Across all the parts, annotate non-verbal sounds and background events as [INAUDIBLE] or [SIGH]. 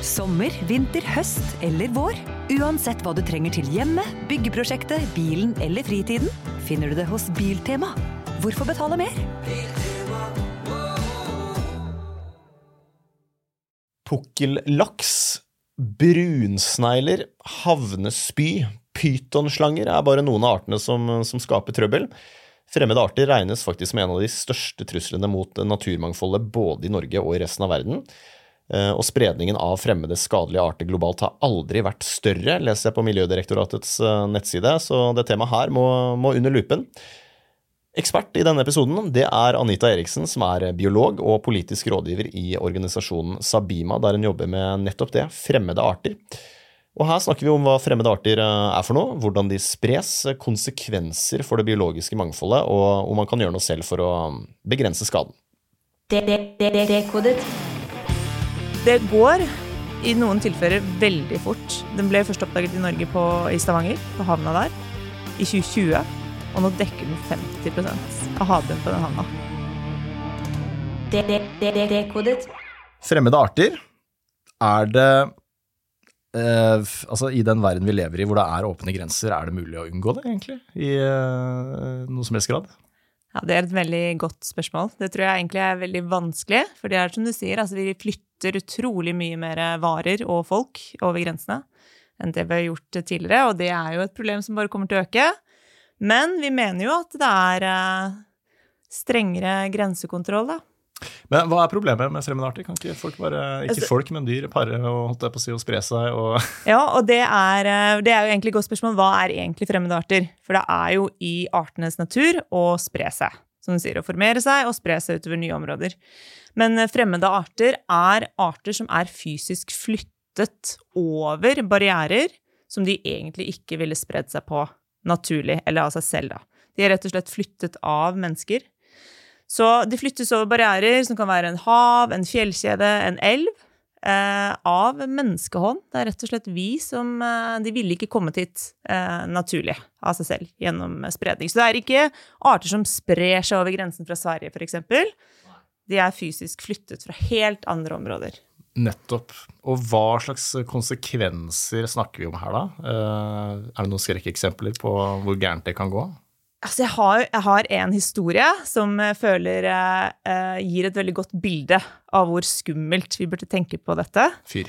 Sommer, vinter, høst eller vår. Uansett hva du trenger til hjemmet, byggeprosjektet, bilen eller fritiden, finner du det hos Biltema. Hvorfor betale mer? Pukkellaks, brunsnegler, havnespy, pytonslanger er bare noen av artene som, som skaper trøbbel. Fremmede arter regnes faktisk som en av de største truslene mot naturmangfoldet både i Norge og i resten av verden. Eh, og spredningen av fremmede skadelige arter globalt har aldri vært større, leser jeg på Miljødirektoratets eh, nettside, så det temaet her må, må under lupen. Ekspert i denne episoden det er Anita Eriksen, som er biolog og politisk rådgiver i organisasjonen Sabima, der hun jobber med nettopp det, fremmede arter. Og her snakker vi om hva fremmede arter eh, er for noe, hvordan de spres, konsekvenser for det biologiske mangfoldet, og om man kan gjøre noe selv for å begrense skaden. Det, Det går i noen tilfeller veldig fort. Den ble først oppdaget i Norge på, i Stavanger, på havna der, i 2020. Og nå dekker den 50% av havbunnen på den havna. Dekodet. Fremmede arter, er det eh, Altså, i den verden vi lever i hvor det er åpne grenser, er det mulig å unngå det, egentlig? I eh, noe som helst grad? Ja, Det er et veldig godt spørsmål. Det tror jeg egentlig er veldig vanskelig. For det er som du sier, altså vi flytter utrolig mye mer varer og folk over grensene enn det vi har gjort tidligere, og det er jo et problem som bare kommer til å øke. Men vi mener jo at det er eh, strengere grensekontroll, da. Men hva er problemet med fremmede arter? Kan ikke folk bare, ikke Altså- folk, men dyr pare og holdt på å si, og spre seg og [LAUGHS] Ja, og det er, eh, det er jo egentlig et godt spørsmål. Hva er egentlig fremmede arter? For det er jo i artenes natur å spre seg. Som du sier, å formere seg og spre seg utover nye områder. Men eh, fremmede arter er arter som er fysisk flyttet over barrierer som de egentlig ikke ville spredd seg på naturlig, eller av seg selv, da. De er rett og slett flyttet av mennesker. Så de flyttes over barrierer som kan være en hav, en fjellkjede, en elv av menneskehånd. Det er rett og slett vi som eh, De ville ikke kommet hit eh, naturlig av seg selv gjennom eh, spredning. Så det er ikke arter som sprer seg over grensen fra Sverige, f.eks. De er fysisk flyttet fra helt andre områder. Nettopp. Og hva slags konsekvenser snakker vi om her, da? Eh, er det noen skrekkeksempler på hvor gærent det kan gå? Altså, jeg har, jeg har en historie som jeg føler eh, eh, gir et veldig godt bilde av hvor skummelt vi burde tenke på dette. Fyr.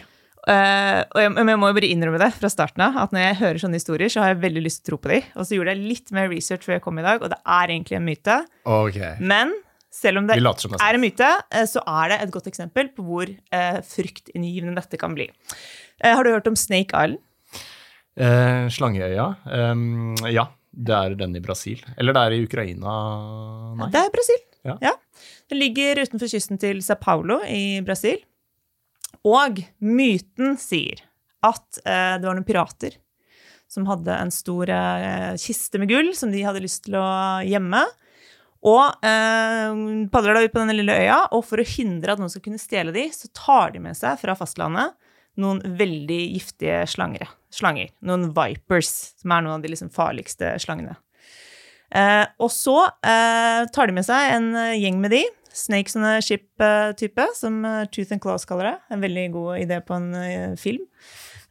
Eh, og jeg, jeg må jo bare innrømme det fra starten av, at når jeg hører sånne historier, så har jeg veldig lyst til å tro på dem. Og så gjorde jeg litt mer research før jeg kom i dag, og det er egentlig en myte. Ok. Men selv om det er en myte, eh, så er det et godt eksempel på hvor fryktinngivende fryktinngytende dette kan bli. Eh, har du hørt om Snake Island? Eh, Slangeøya. Um, ja, det er den i Brasil. Eller det er i Ukraina Nei. Det er Brasil. Ja. Den ligger utenfor kysten til Sao Paulo i Brasil. Og myten sier at eh, det var noen pirater som hadde en stor eh, kiste med gull som de hadde lyst til å gjemme. Og eh, padler da ut på denne lille øya, og for å hindre at noen skal kunne stjele de, så tar de med seg fra fastlandet noen veldig giftige slangere, slanger. Noen vipers, som er noen av de liksom farligste slangene. Eh, og så eh, tar de med seg en eh, gjeng med de. Snakes on a ship-type, som eh, Tooth and Claws kaller det. En veldig god idé på en eh, film.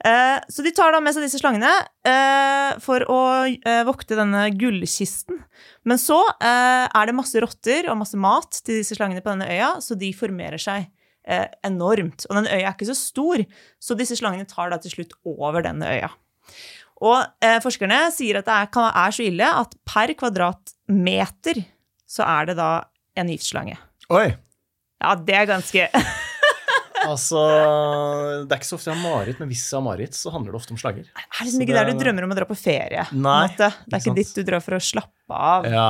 Eh, så de tar da med seg disse slangene eh, for å eh, vokte denne gullkisten. Men så eh, er det masse rotter og masse mat til disse slangene på denne øya, så de formerer seg eh, enormt. Og den øya er ikke så stor, så disse slangene tar da til slutt over denne øya. Og eh, forskerne sier at det er, kan, er så ille at per kvadratmeter så er det da en giftslange. Oi! Ja, det er ganske [LAUGHS] Altså, det er ikke så ofte jeg har mareritt, men hvis jeg har mareritt, så handler det ofte om slanger. Det er liksom ikke der du drømmer om å dra på ferie. på en Nei, måte. Det er ikke ikke sant. dit du drar for å slappe av. Ja.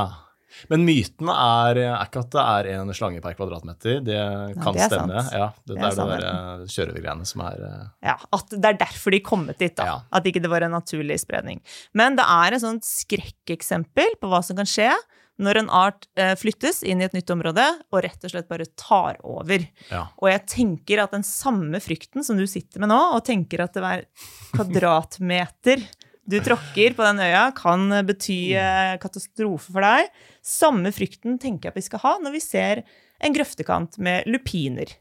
Men myten er, er ikke at det er en slange per kvadratmeter. Det kan det er stemme. Ja, det, Det det er er det der sannheten. eh, som er eh, Ja, At det er derfor de kommet dit, da. Ja. At ikke det var en naturlig spredning. Men det er et sånt skrekkeksempel på hva som kan skje når en art eh, flyttes inn i et nytt område og rett og slett bare tar over. Ja. Og jeg tenker at den samme frykten som du sitter med nå, og tenker at det er kvadratmeter du tråkker på den øya, kan bety eh, katastrofe for deg, samme frykten tenker jeg vi skal ha når vi ser en grøftekant med lupiner.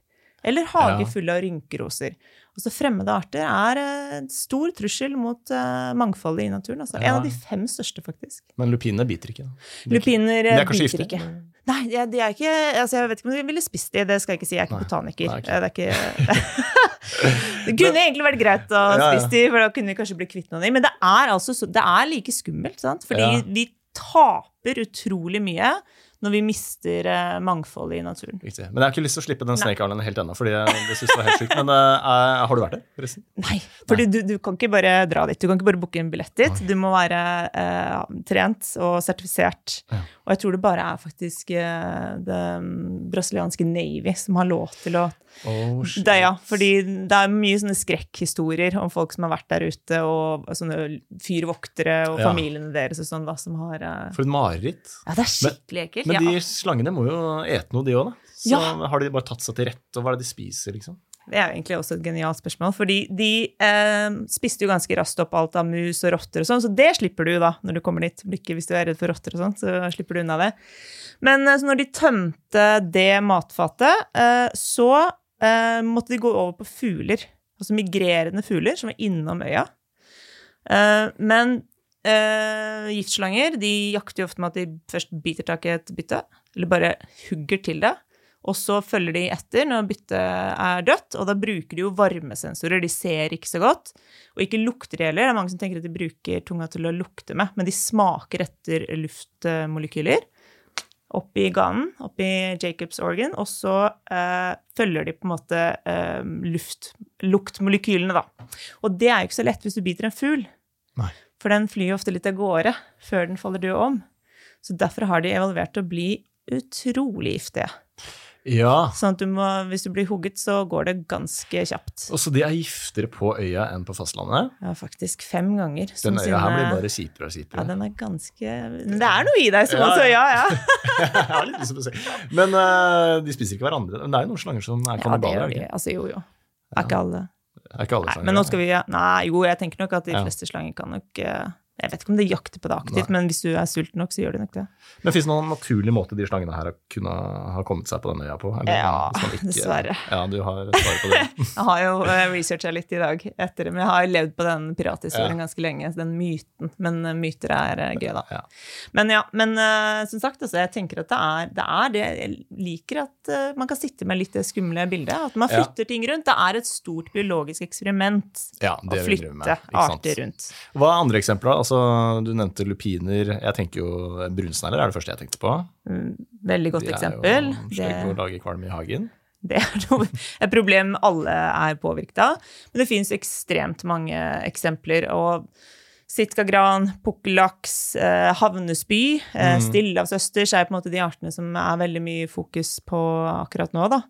Eller hage full av rynkeroser. Og så fremmede arter er eh, en stor trussel mot eh, mangfoldet i naturen. Altså. En av de fem største, faktisk. Men lupinene biter ikke. da. De er Lupiner De eh, er biter giftige? ikke. Nei, de er, ikke altså Jeg vet ikke om de ville spist de, det skal jeg ikke si. Jeg er ikke Nei. botaniker. Nei, ok. Eh, Det ikke [LAUGHS] Det kunne egentlig vært greit å Ja, ja. spise de, for da kunne vi kanskje bli kvitt noen av de. Men det er altså det er like skummelt, sant? Fordi Ja. vi taper utrolig mye når vi mister eh, mangfoldet i naturen. Riktig. Men jeg har ikke lyst til å slippe den Snake Island helt ennå, fordi jeg, det synes det var helt sykt. Men uh, har du vært der, forresten? Nei, for du, du kan ikke bare dra dit. Du kan ikke bare booke en billett dit. Du må være uh, trent og sertifisert. Ja. Og jeg tror det bare er faktisk uh, det mm, brasilianske Navy som har lov til å Oh, shit. det, Ja, fordi det er mye sånne skrekkhistorier om folk som har vært der ute, og sånne fyrvoktere og Ja. familiene deres og sånn, da, som har For et mareritt. Ja, det er skikkelig ekkelt. Men ja. de slangene må jo ete noe, de òg, da. Så har de bare tatt seg til rette, og hva er det de spiser, liksom? Det er jo egentlig også et genialt spørsmål, fordi de eh, spiste jo ganske raskt opp alt av mus og rotter og sånn, så det slipper du da når du kommer dit. Ikke hvis du er redd for rotter og sånn, så slipper du unna det. Men eh, så når de tømte det matfatet, eh, så eh, måtte de gå over på fugler. Altså migrerende fugler som var innom øya. Eh, men eh, giftslanger de jakter jo ofte med at de først biter tak i et bytte, eller bare hugger til det. Og så følger de etter når byttet er dødt, og da bruker de jo varmesensorer. De ser ikke så godt, og ikke lukter de heller. Det er mange som tenker at de bruker tunga til å lukte med, men de smaker etter luftmolekyler oppi ganen, oppi Jacobs organ, og så eh, følger de på en måte eh, luft, luktmolekylene, da. Og det er jo ikke så lett hvis du biter en fugl, Nei. For den flyr jo ofte litt av gårde før den faller død om. Så derfor har de evaluert til å bli utrolig giftige. Ja. Sånn at du må, hvis du blir hugget, så går det ganske kjapt. Og så de er giftere på øya enn på fastlandet? Ja, faktisk fem ganger. Den øya her blir bare kjipere og Ja, den er ganske Men det er noe i deg som Ja, også, ja. ja, ja. [LAUGHS] Men uh, de spiser ikke hverandre. Men det er jo noen slanger som er Ja, det kannibaler. gjør de. Altså, jo, jo. Er ikke alle. Er ikke alle Nei, men nå skal vi Nei, jo, jeg tenker nok at de Ja. fleste slanger kan nok eh, Jeg vet ikke om de jakter på det aktivt, Nei. men hvis du er sulten nok, så gjør de nok det. Men fins det noen naturlig måte de slangene her kunne ha kommet seg på denne øya på? Eller, Ja, ikke- dessverre. Ja, du har svaret på det. [LAUGHS] Jeg har jo uh, researcha litt i dag etter det, men jeg har levd på den pirathistorien Ja. ganske lenge, den myten. Men eh, myter er eh, gøy, da. Ja. Men ja, men uh, som sagt, altså, jeg tenker at det er, det er det Jeg liker at uh, man kan sitte med litt det skumle bildet. At man Ja. flytter ting rundt. Det er et stort biologisk eksperiment Ja, å det flytte arter rundt. Hva er andre eksempler? da? Altså, du nevnte lupiner. Jeg tenker jo Brunsnegler er det første jeg tenkte på. Mm, Veldig godt De er eksempel. jo stygge å lage kvalm i hagen. Det er [LAUGHS] et problem alle er påvirket av. Men det finnes ekstremt mange eksempler. Og sitkagran, pukkellaks, eh, havnespy, eh, Mm. stillehavsøsters er på en måte de artene som er veldig mye fokus på akkurat nå. Da.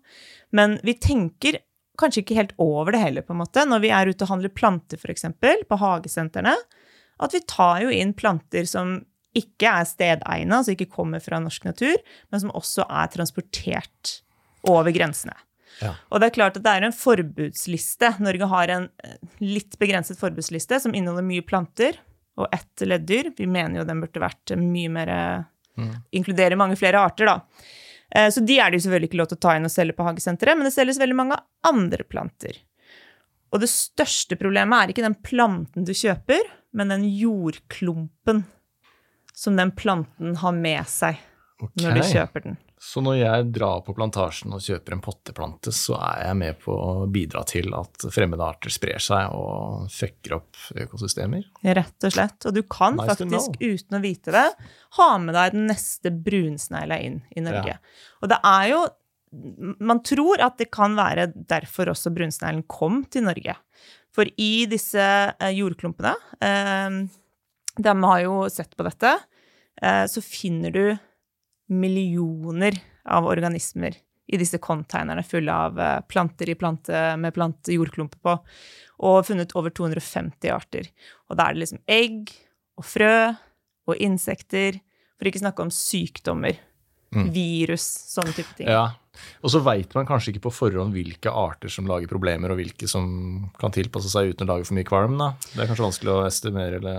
Men vi tenker kanskje ikke helt over det heller, på en måte, når vi er ute og handler planter, f.eks., på hagesentrene. At vi tar jo inn planter som ikke er stedegna, altså ikke kommer fra norsk natur, men som også er transportert over grensene. Ja. Og det er klart at det er en forbudsliste. Norge har en eh, litt begrenset forbudsliste som inneholder mye planter og ett leddyr. Vi mener jo den burde vært mye mer mm. Inkludere mange flere arter, da. Eh, Så de er det jo selvfølgelig ikke lov til å ta inn og selge på hagesenteret, men det selges veldig mange andre planter. Og det største problemet er ikke den planten du kjøper, men den jordklumpen som den planten har med seg når du kjøper den. Så når jeg drar på plantasjen og kjøper en potteplante, så er jeg med på å bidra til at fremmede arter sprer seg og fucker opp økosystemer? Rett og slett. Og du kan Nice faktisk, uten å vite det, ha med deg den neste brunsnegla inn i Norge. Ja. Og det er jo Man tror at det kan være derfor også brunsneglen kom til Norge. For i disse eh, jordklumpene eh, De har jo sett på dette. Eh, så finner du millioner av organismer i disse containerne fulle av planter i plante, med plante jordklumper på, og funnet over 250 arter. Og da er det liksom egg og frø og insekter, for ikke snakke om sykdommer virus, sånne type ting. Ja. Og så veit man kanskje ikke på forhånd hvilke arter som lager problemer, og hvilke som kan tilpasse seg uten å lage for mye kvalm. da. Det er kanskje vanskelig å estimere eller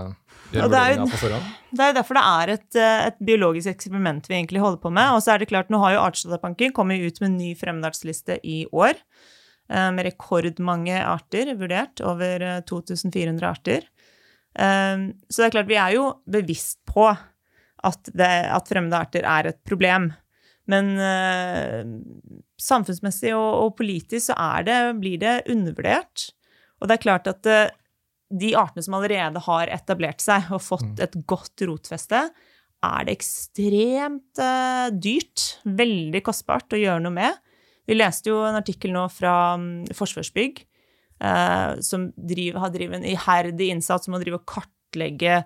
gjøre er vurderinger på forhånd. [LAUGHS] Det er jo derfor det er et, eh, et biologisk eksperiment vi egentlig holder på med. Og så er det klart, nå har jo Artsdatabanken kommet ut med en ny fremmedartsliste i år. eh, Med rekordmange arter vurdert, over eh, 2400 arter. Eh, Så det er klart, vi er jo bevisst på at, det, at fremmede arter er et problem. Men eh, samfunnsmessig og, og politisk så det, blir det undervurdert. Og det er klart at eh, de artene som allerede har etablert seg og fått et godt rotfeste, er det ekstremt eh, dyrt, veldig kostbart å gjøre noe med. Vi leste jo en artikkel nå fra um, Forsvarsbygg, eh, som driver, har drevet en iherdig innsats med å drive og kartlegge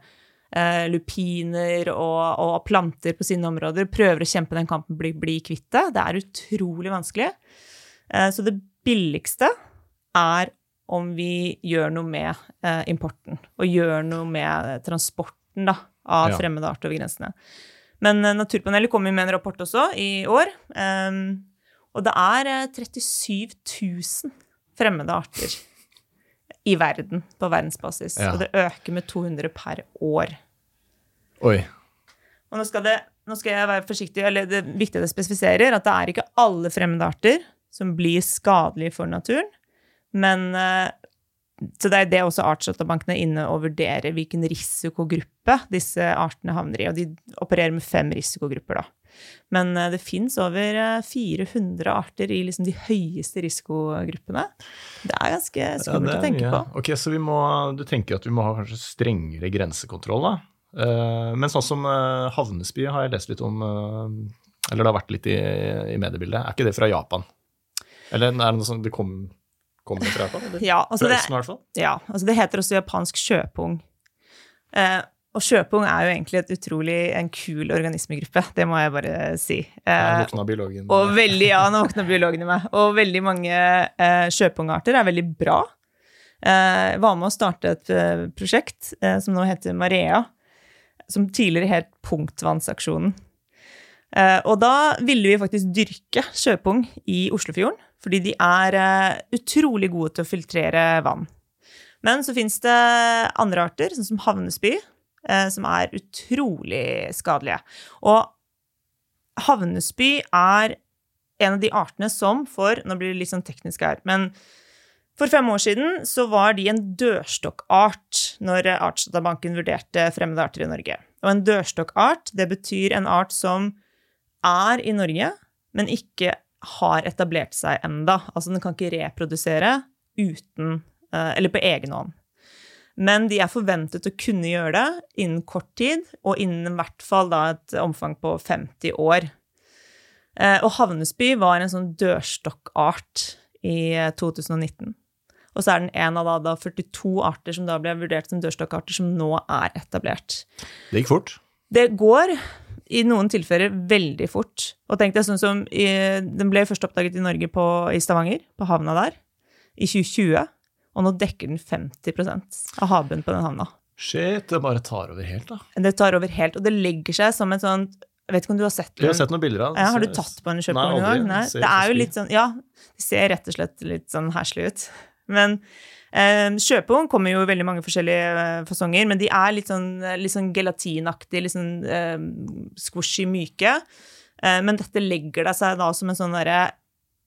eh, lupiner og, og planter på sine områder. Prøver å kjempe den kampen, bli, bli kvitt det. Det er utrolig vanskelig. Eh, så det billigste er om vi gjør noe med eh, importen, og gjør noe med transporten da, av Ja. fremmede arter over grensene. Men eh, Naturpanelet kom med en rapport også i år, eh, og det er eh, 37 000 fremmede arter i verden, på verdensbasis. Ja. Og det øker med 200 per år. Oi. Og nå skal, det, nå skal jeg være forsiktig, eller det er viktig at jeg spesifiserer at det er ikke alle fremmede arter som blir skadelige for naturen, men eh, så det er det også artsdatabanken er inne og vurderer hvilken risikogruppe disse artene havner i. Og de opererer med fem risikogrupper, da. Men eh, det fins over eh, 400 arter i liksom de høyeste risikogruppene. Det er ganske skummelt Ja, er å tenke mye. på. Ok, Så vi må, du tenker at vi må ha kanskje strengere grensekontroll, da? Eh, men sånn som Havnesby har jeg lest litt om, eh, eller det har vært litt i, i mediebildet. Er ikke det fra Japan? Eller er det noe sånt det kom, kommer fra Japan? Eller? Ja, altså fra Østen, i hvert fall? Ja, altså det heter også japansk sjøpung. Eh, og sjøpung er jo egentlig et utrolig en kul organismegruppe, det må jeg bare si. Eh, våkna biologen. og veldig, ja, nå våkna biologene meg. Og veldig mange eh, sjøpungarter er veldig bra. Eh, var med å starte et eh, prosjekt eh, som nå heter Marea, som tidligere het Punktvannsaksjonen. Eh, og da ville vi faktisk dyrke sjøpung i Oslofjorden, fordi de er eh, utrolig gode til å filtrere vann. Men så fins det andre arter, sånn som havnespy, eh, som er utrolig skadelige. Og havnespy er en av de artene som for Nå blir det litt sånn teknisk her, men for fem år siden så var de en dørstokkart når Artsdatabanken vurderte fremmede arter i Norge. Og en dørstokkart, det betyr en art som er i Norge, men ikke har etablert seg enda. Altså den kan ikke reprodusere uten eh, Eller på egen hånd. Men de er forventet å kunne gjøre det innen kort tid, og innen i hvert fall da et omfang på 50 år. Eh, Og havnespy var en sånn dørstokkart i eh, 2019. Og så er den en av da, da 42 arter som da ble vurdert som dørstokkarter, som nå er etablert. Det gikk fort. Det går i noen tilfeller veldig fort. Og tenk deg sånn som i, Den ble først oppdaget i Norge på, i Stavanger, på havna der, i 2020. Og nå dekker den 50% av havbunnen på den havna. Shit, det bare tar over helt, da. Det tar over helt, og det legger seg som et sånt Jeg vet ikke om du har sett den? Jeg har sett noen bilder av det. Ja, har du tatt på en Nei, kjøpvogn en aldri. gang? Nei. Det er jo litt sånn Ja, det ser rett og slett litt sånn heslig ut. Men eh, sjøpung kommer jo i veldig mange forskjellige eh, fasonger, men de er litt sånn, litt sånn gelatinaktig, litt sånn eh, squishy myke. Eh, men dette legger det seg da som en sånn derre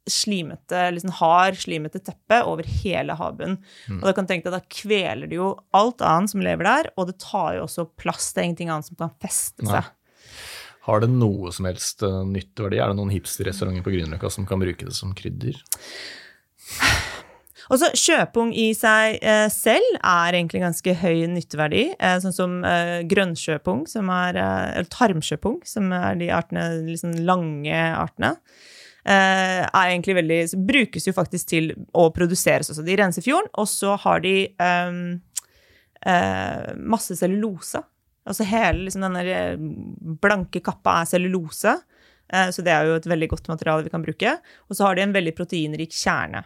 slimete, sånn hard, slimete teppe over hele havbunnen. Mm. Og da kan du tenke deg, da kveler det jo alt annet som lever der, og det tar jo også plass til ingenting annet som kan feste Nei. Har det noe som helst uh, nytteverdi? Er det noen hipsterrestauranter på Grünerløkka som kan bruke det som krydder? [SIGHS] Og så Sjøpung i seg eh, selv er egentlig ganske høy nytteverdi, eh, sånn som eh, grønnsjøpung, som er, eh, eller tarmsjøpung, som er de artene, liksom lange artene. Eh, er egentlig veldig, brukes jo faktisk til å produseres også. De renser fjorden, og så har de ehm, eh, masse cellulose. Altså hele liksom, denne blanke kappa er cellulose, så det er jo et veldig godt materiale vi kan bruke. Og så har de en veldig proteinrik kjerne.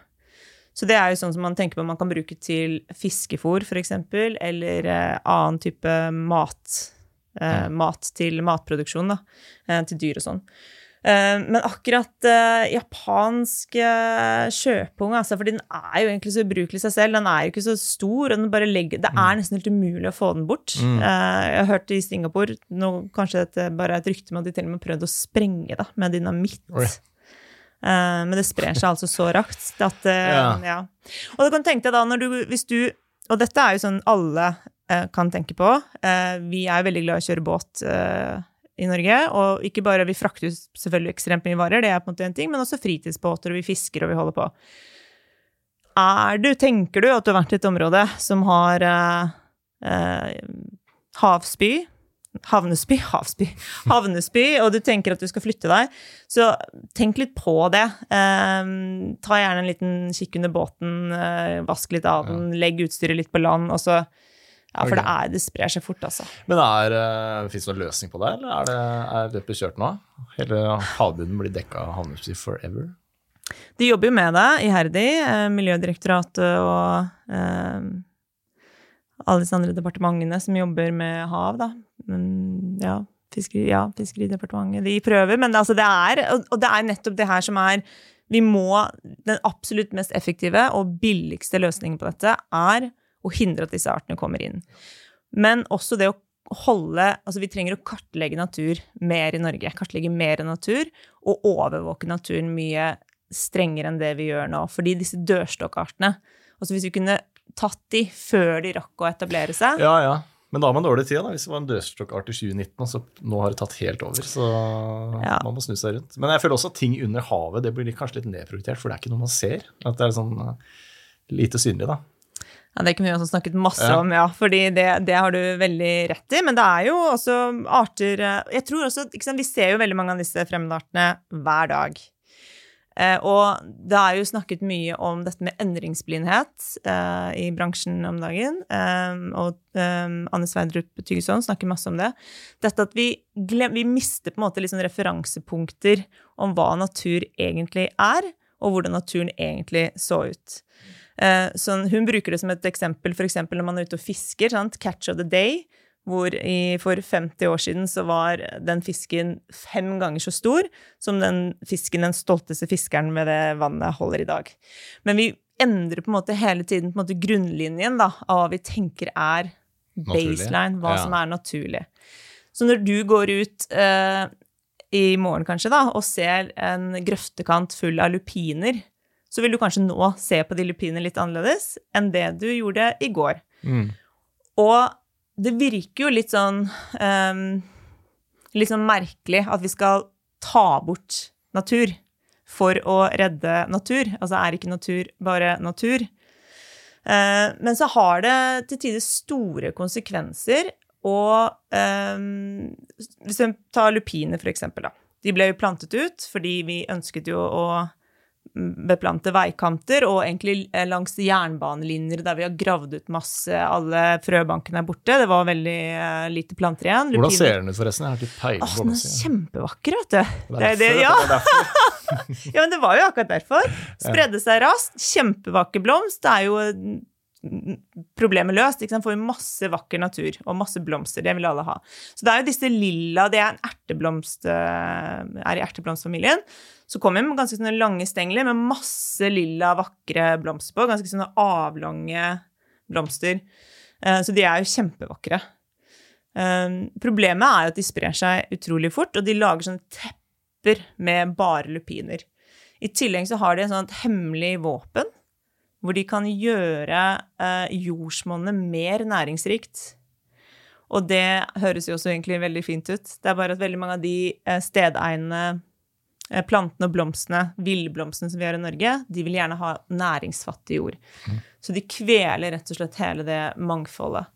Så det er jo sånn som man tenker på man kan bruke til fiskefôr, f.eks., eller eh, annen type mat. Eh, mat til matproduksjon, da. Eh, til dyr og sånn. Eh, men akkurat uh, japansk sjøpung, altså, for den er jo egentlig så ubrukelig i seg selv, den er jo ikke så stor, og legger, det er nesten helt umulig å få den bort. Mm. Jeg har hørt i Singapore, nå, kanskje dette bare er et rykte, men at de til og med prøvde å sprenge da, med dynamitt. Oh, Uh, men det sprer seg altså så raskt at uh, Ja. ja. Og du kan tenke deg da, når du, hvis du Og dette er jo sånn alle uh, kan tenke på. Vi er jo veldig glad i å kjøre båt i Norge. Og ikke bare vi frakter selvfølgelig ekstremt mye varer, det er på en måte en ting, men også fritidsbåter, og vi fisker, og vi holder på. Er du, tenker du at du har vært i et område som har eh, eh, havspy, havnespy, Havsby. Havnesby, og du tenker at du skal flytte deg, så tenk litt på det. Eh, ta gjerne en liten kikk under båten, eh, vask litt av den, legg utstyret litt på land, og så Ja, for okay. det, er, det sprer seg fort, altså. Men er, uh, fins det noen løsning på det, eller er, det, er løpet kjørt nå? Hele havbunnen blir dekka av havnesby forever? De jobber jo med det iherdig, eh, Miljødirektoratet og eh, alle disse andre departementene som jobber med hav, da. Ja, fiskeri, ja, Fiskeridepartementet. De prøver, men altså det er og det er nettopp det her som er Vi må Den absolutt mest effektive og billigste løsningen på dette er å hindre at disse artene kommer inn. Men også det å holde Altså, vi trenger å kartlegge natur mer i Norge. Kartlegge mer natur og overvåke naturen mye strengere enn det vi gjør nå. Fordi disse dørstokkartene Altså, hvis vi kunne tatt de før de rakk å etablere seg Ja, ja. Men da har man dårlig tid, da, hvis det var en dørstokkart i 2019, og så nå har det tatt helt over. Så Ja. man må snu seg rundt. Men jeg føler også at ting under havet det blir kanskje litt nedprioritert, for det er ikke noe man ser. At det er sånn uh, lite synlig, da. Ja, Det kunne vi også snakket masse Ja. om, ja. fordi det, det har du veldig rett i. Men det er jo også arter eh, Jeg tror også, sant, Vi ser jo veldig mange av disse fremmedartene hver dag. Eh, og det er jo snakket mye om dette med endringsblindhet eh, i bransjen om dagen. Eh, og eh, Anne Sveidrup Tygeson snakker masse om det. Dette at vi, glem, vi mister på en måte liksom referansepunkter om hva natur egentlig er, og hvordan naturen egentlig så ut. Eh, sånn, hun bruker det som et eksempel f.eks. når man er ute og fisker. Sant? Catch of the day. Hvor i, for 50 år siden så var den fisken fem ganger så stor som den fisken den stolteste fiskeren ved det vannet holder i dag. Men vi endrer på en måte hele tiden på en måte grunnlinjen da, av hva vi tenker er baseline, hva Ja. som er naturlig. Så når du går ut eh, i morgen kanskje da, og ser en grøftekant full av lupiner, så vil du kanskje nå se på de lupinene litt annerledes enn det du gjorde i går. Og det virker jo litt sånn um, Litt sånn merkelig at vi skal ta bort natur for å redde natur. Altså er ikke natur bare natur? Uh, men så har det til tider store konsekvenser. Og um, hvis vi tar lupiner, for eksempel, da. De ble jo plantet ut fordi vi ønsket jo å beplante veikanter, og egentlig eh, langs jernbanelinjer der vi har gravd ut masse. Alle frøbankene er borte. Det var veldig uh, lite planter igjen. Hvordan ser den ut, forresten? Jeg har ikke peiling den er kjempevakker, vet du. Det er derfor, det, ja. det er derfor. [LAUGHS] ja, men det var jo akkurat derfor. Spredde seg raskt. Kjempevakker blomst. Det er jo mm, problemet løst. Ikke sant? Får vi masse vakker natur og masse blomster. Det vil alle ha. Så det er jo disse lilla Det er en erteblomst eh, Er i erteblomstfamilien. Så kommer de med ganske sånne lange stengler med masse lilla, vakre blomster på. Ganske sånne avlange blomster. Eh, Så de er jo kjempevakre. Eh, Problemet er at de sprer seg utrolig fort, og de lager sånne tepper med bare lupiner. I tillegg så har de et sånt hemmelig våpen, hvor de kan gjøre eh, jordsmonnet mer næringsrikt. Og det høres jo også egentlig veldig fint ut. Det er bare at veldig mange av de eh, plantene og blomstene, villblomstene som vi har i Norge, de vil gjerne ha næringsfattig jord. Så de kveler rett og slett hele det mangfoldet.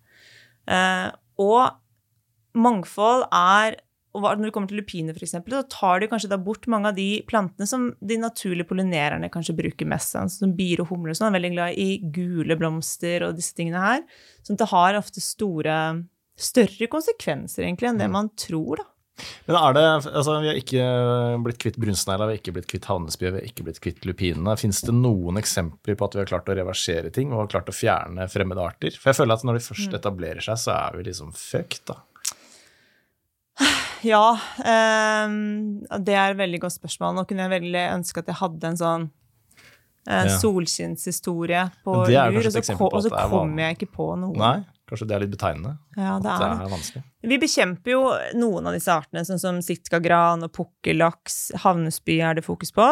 Eh, og mangfold er og når det kommer til lupiner, eksempel, så tar de kanskje da bort mange av de plantene som de naturlige pollinererne kanskje bruker mest, sånn som bier og humler og sånn, er veldig glad i gule blomster og disse tingene her. Så det har ofte store, større konsekvenser egentlig enn det man tror, da. Men er det, altså Vi har ikke blitt kvitt brunsnegla, vi har ikke blitt kvitt havnespyet, vi har ikke blitt kvitt lupinene. Fins det noen eksempler på at vi har klart å reversere ting og har klart å fjerne fremmede arter? For jeg føler at når de først etablerer seg, så er vi liksom fucked, da. Ja, ehm, det er et veldig godt spørsmål. Nå kunne jeg veldig ønske at jeg hadde en sånn eh, solskinnshistorie på lur, og så, kommer jeg ikke på noe. Nei, kanskje det er litt betegnende. Ja, det er det er vanskelig. Vi bekjemper jo noen av disse artene, sånn som sitkagran og pukkellaks. Havnespy er det fokus på.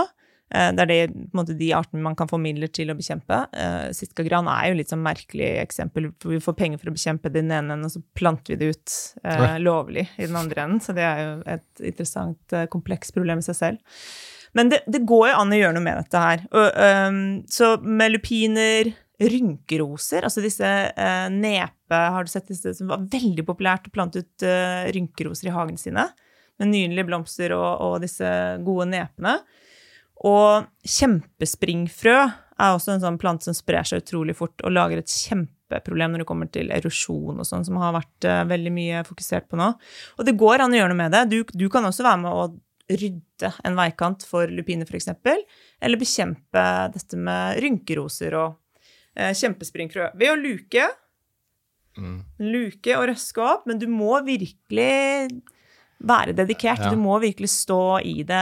Eh, Det er det, måte, de artene man kan få midler til å bekjempe. Eh, Sitkagran er jo litt sånn merkelig eksempel. for Vi får penger for å bekjempe det i den ene enden, og så planter vi det ut eh, lovlig i den andre enden. Så det er jo et interessant, eh, komplekst problem i seg selv. Men det, det går jo an å gjøre noe med dette her. Og, um, så med lupiner, rynkeroser, altså disse eh, nepe Har du sett disse som var veldig populært å plante ut eh, rynkeroser i hagene sine? Med nydelige blomster og, og disse gode nepene. Og kjempespringfrø er også en sånn plante som sprer seg utrolig fort og lager et kjempeproblem når det kommer til erosjon og sånn, som har vært eh, veldig mye fokusert på nå. Og det går an å gjøre noe med det. Du, du kan også være med å rydde en veikant for lupiner, f.eks., eller bekjempe dette med rynkeroser og kjempespringfrø ved å luke. Mm. Luke og røske opp, men du må virkelig være dedikert. Ja. Du må virkelig stå i det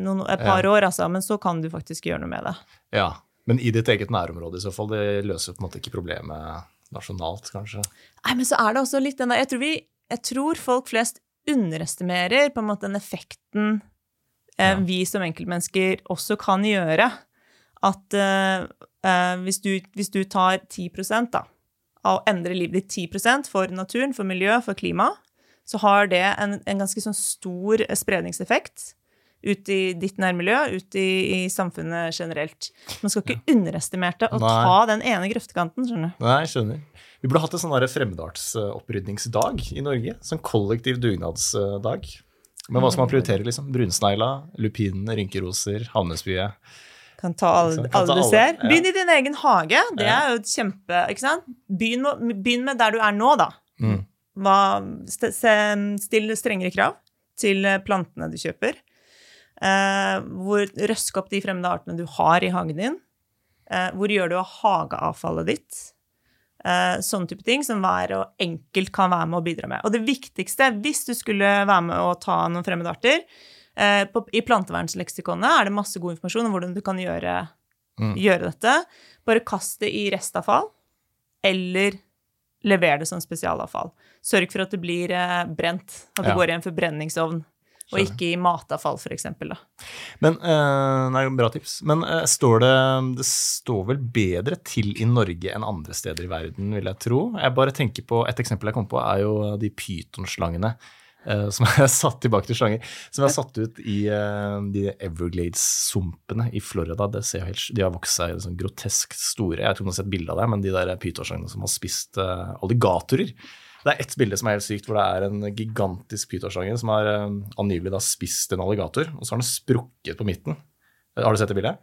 noen, et par år, altså, men så kan du faktisk gjøre noe med det. Ja, men i ditt eget nærområde i så fall. Det løser på en måte ikke problemet nasjonalt, kanskje. Nei, men så er det også litt den der Jeg tror, vi, jeg tror folk flest underestimerer på en måte den effekten eh, Ja. vi som enkeltmennesker også kan gjøre. At eh, eh, hvis, du, hvis du tar 10 da, av å endre livet ditt 10% for naturen, for miljø, for klima, så har det en, en ganske sånn stor spredningseffekt ut i ditt nærmiljø, ut i, i samfunnet generelt. Man skal ikke underestimere det å Nei. ta den ene grøftekanten, skjønner du. Nei, skjønner. Vi burde hatt en sånn fremmedartsopprydningsdag i Norge. Sånn kollektiv dugnadsdag. Men hva skal man prioritere, liksom? Brunsnegla, lupinene, rynkeroser, havnespyet. Kan ta alle? Kan alle du alle, ser. Begynn i din egen hage. Det er jo et kjempe Ikke sant? Begynn med, begynn med der du er nå, da. Mm. Hva, still strengere krav til eh, plantene du kjøper. Eh, hvor Røsk opp de fremmede artene du har i hagen din. Eh, hvor gjør du av hageavfallet ditt? Eh, sånne type ting som hver og enkelt kan være med å bidra med. Og det viktigste, hvis du skulle være med å ta noen fremmede arter på, I plantevernleksikonet er det masse god informasjon om hvordan du kan gjøre, Mm. gjøre dette. Bare kast det i restavfall, eller lever det som spesialavfall. Sørg for at det blir eh, brent, at det Ja. går i en forbrenningsovn. Og ikke i matavfall, for eksempel. Da. Men, eh, nei, bra tips. Men eh, står det Det står vel bedre til i Norge enn andre steder i verden, vil jeg tro. Jeg bare tenker på, Et eksempel jeg kom på, er jo de pytonslangene. Eh, som er [LAUGHS] satt tilbake til slanger. Som er satt ut i eh, de Everglades-sumpene i Florida. Helt, de har vokst seg sånn grotesk store. Jeg vet ikke du har sett bilde av det, men de der pytonslangene som har spist eh, alligatorer. Det er ett bilde som er helt sykt, hvor det er en gigantisk pytonslange som har angivelig spist en alligator, og så har den sprukket på midten. Har du sett det bildet?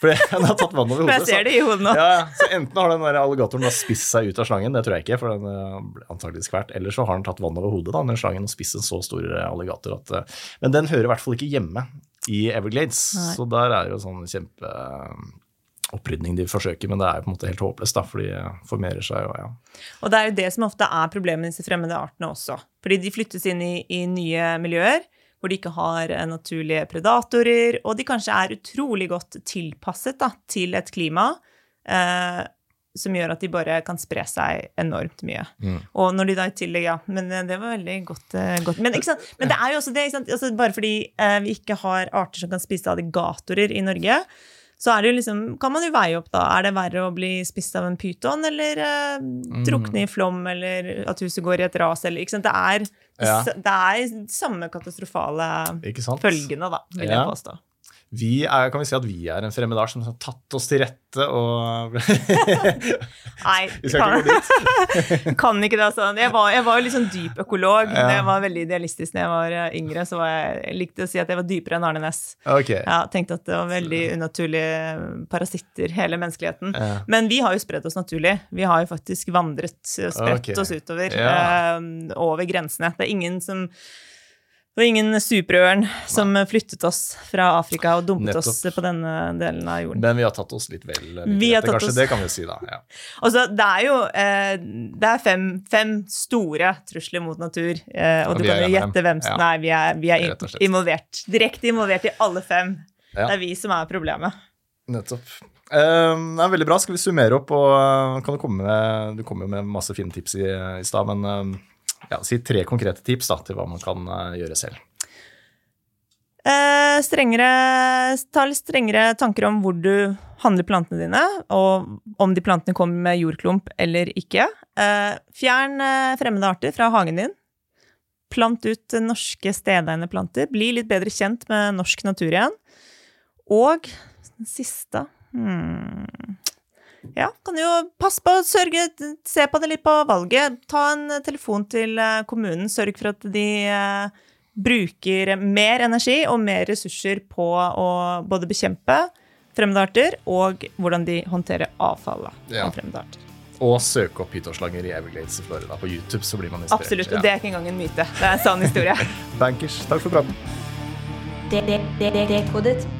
For den [LAUGHS] har tatt vann over hodet. jeg ser det i hodet nå. Ja, ja. så enten har den der alligatoren da spist seg ut av slangen, det tror jeg ikke, for den eh, ble antakeligvis kvert, eller så har den tatt vann over hodet, da, den slangen, og spist en så stor eh, alligator at eh, Men den hører i hvert fall ikke hjemme i Everglades, Nei. så der er jo sånn kjempe eh, opprydning de forsøker, men det er jo på en måte helt håpløst, da, for de eh, formerer seg og ja. Og det er jo det som ofte er problemet med disse fremmede artene også. Fordi de flyttes inn i, i nye miljøer hvor de ikke har eh, naturlige predatorer, og de kanskje er utrolig godt tilpasset da, til et klima eh, som gjør at de bare kan spre seg enormt mye. Mm. Og når de da i tillegg, ja, men eh, det var veldig godt. eh, godt. Men, men det er jo også det? Altså, bare fordi eh, vi ikke har arter som kan spise alligatorer i Norge, så er det jo liksom, kan man jo veie opp da. Er det verre å bli spist av en pyton, eller eh, Mm. drukne i flom, eller at huset går i et ras, eller ikke sant. Det er, Ja. det er samme katastrofale følgene, da, vil jeg påstå. Vi er, kan vi si at vi er en fremmed art som har tatt oss til rette og [LAUGHS] Nei, Vi skal ikke gå dit. kan, kan ikke det, altså. Jeg var, jeg var jo litt sånn dyp økolog. Ja. Jeg var veldig idealistisk da jeg var eh, yngre. så var jeg, jeg likte å si at jeg var dypere enn Arne Næss. Okay. Ja, tenkte at det var veldig unaturlige parasitter, hele menneskeligheten. Ja. Men vi har jo spredt oss naturlig. Vi har jo faktisk vandret og spredt okay. oss utover. Eh, over grensene. Det er ingen som Det var ingen superørn som flyttet oss fra Afrika og dumpet Nettopp. oss på denne delen av jorden. Men vi har tatt oss litt vel Vi rette, kanskje. oss- Det kan vi si, da. Ja. Altså, det er jo eh, det er fem, fem store trusler mot natur, eh, og Og du er kan jo gjette hvem som Ja. Nei, vi er, vi er involvert. Direkte involvert i alle fem. Ja. Det er vi som er problemet. Nettopp. Uh, det er veldig bra. Skal vi summere opp, og uh, kan du komme med Du kom jo med masse fine tips i, i stad, men eh, ja, si tre konkrete tips da, til hva man kan eh, gjøre selv. Eh, strengere, ta litt strengere tanker om hvor du handler plantene dine, og om de plantene kommer med jordklump eller ikke. Eh, fjern eh, fremmede arter fra hagen din. Plant ut norske stedegne planter. Bli litt bedre kjent med norsk natur igjen. Og den siste hmm. Ja, kan jo passe på, å sørge, se på det litt på valget. Ta en telefon til eh, kommunen, sørg for at de eh, bruker mer energi og mer ressurser på å både bekjempe fremmede arter og hvordan de håndterer avfallet Ja. av fremmede arter. Og søke opp pytonslanger i Everglades i Florida på YouTube, så blir man inspirert. Absolutt. Og det er ikke engang en myte. Det er en sann historie. [LAUGHS] Bankers, takk for praten. Dekodet.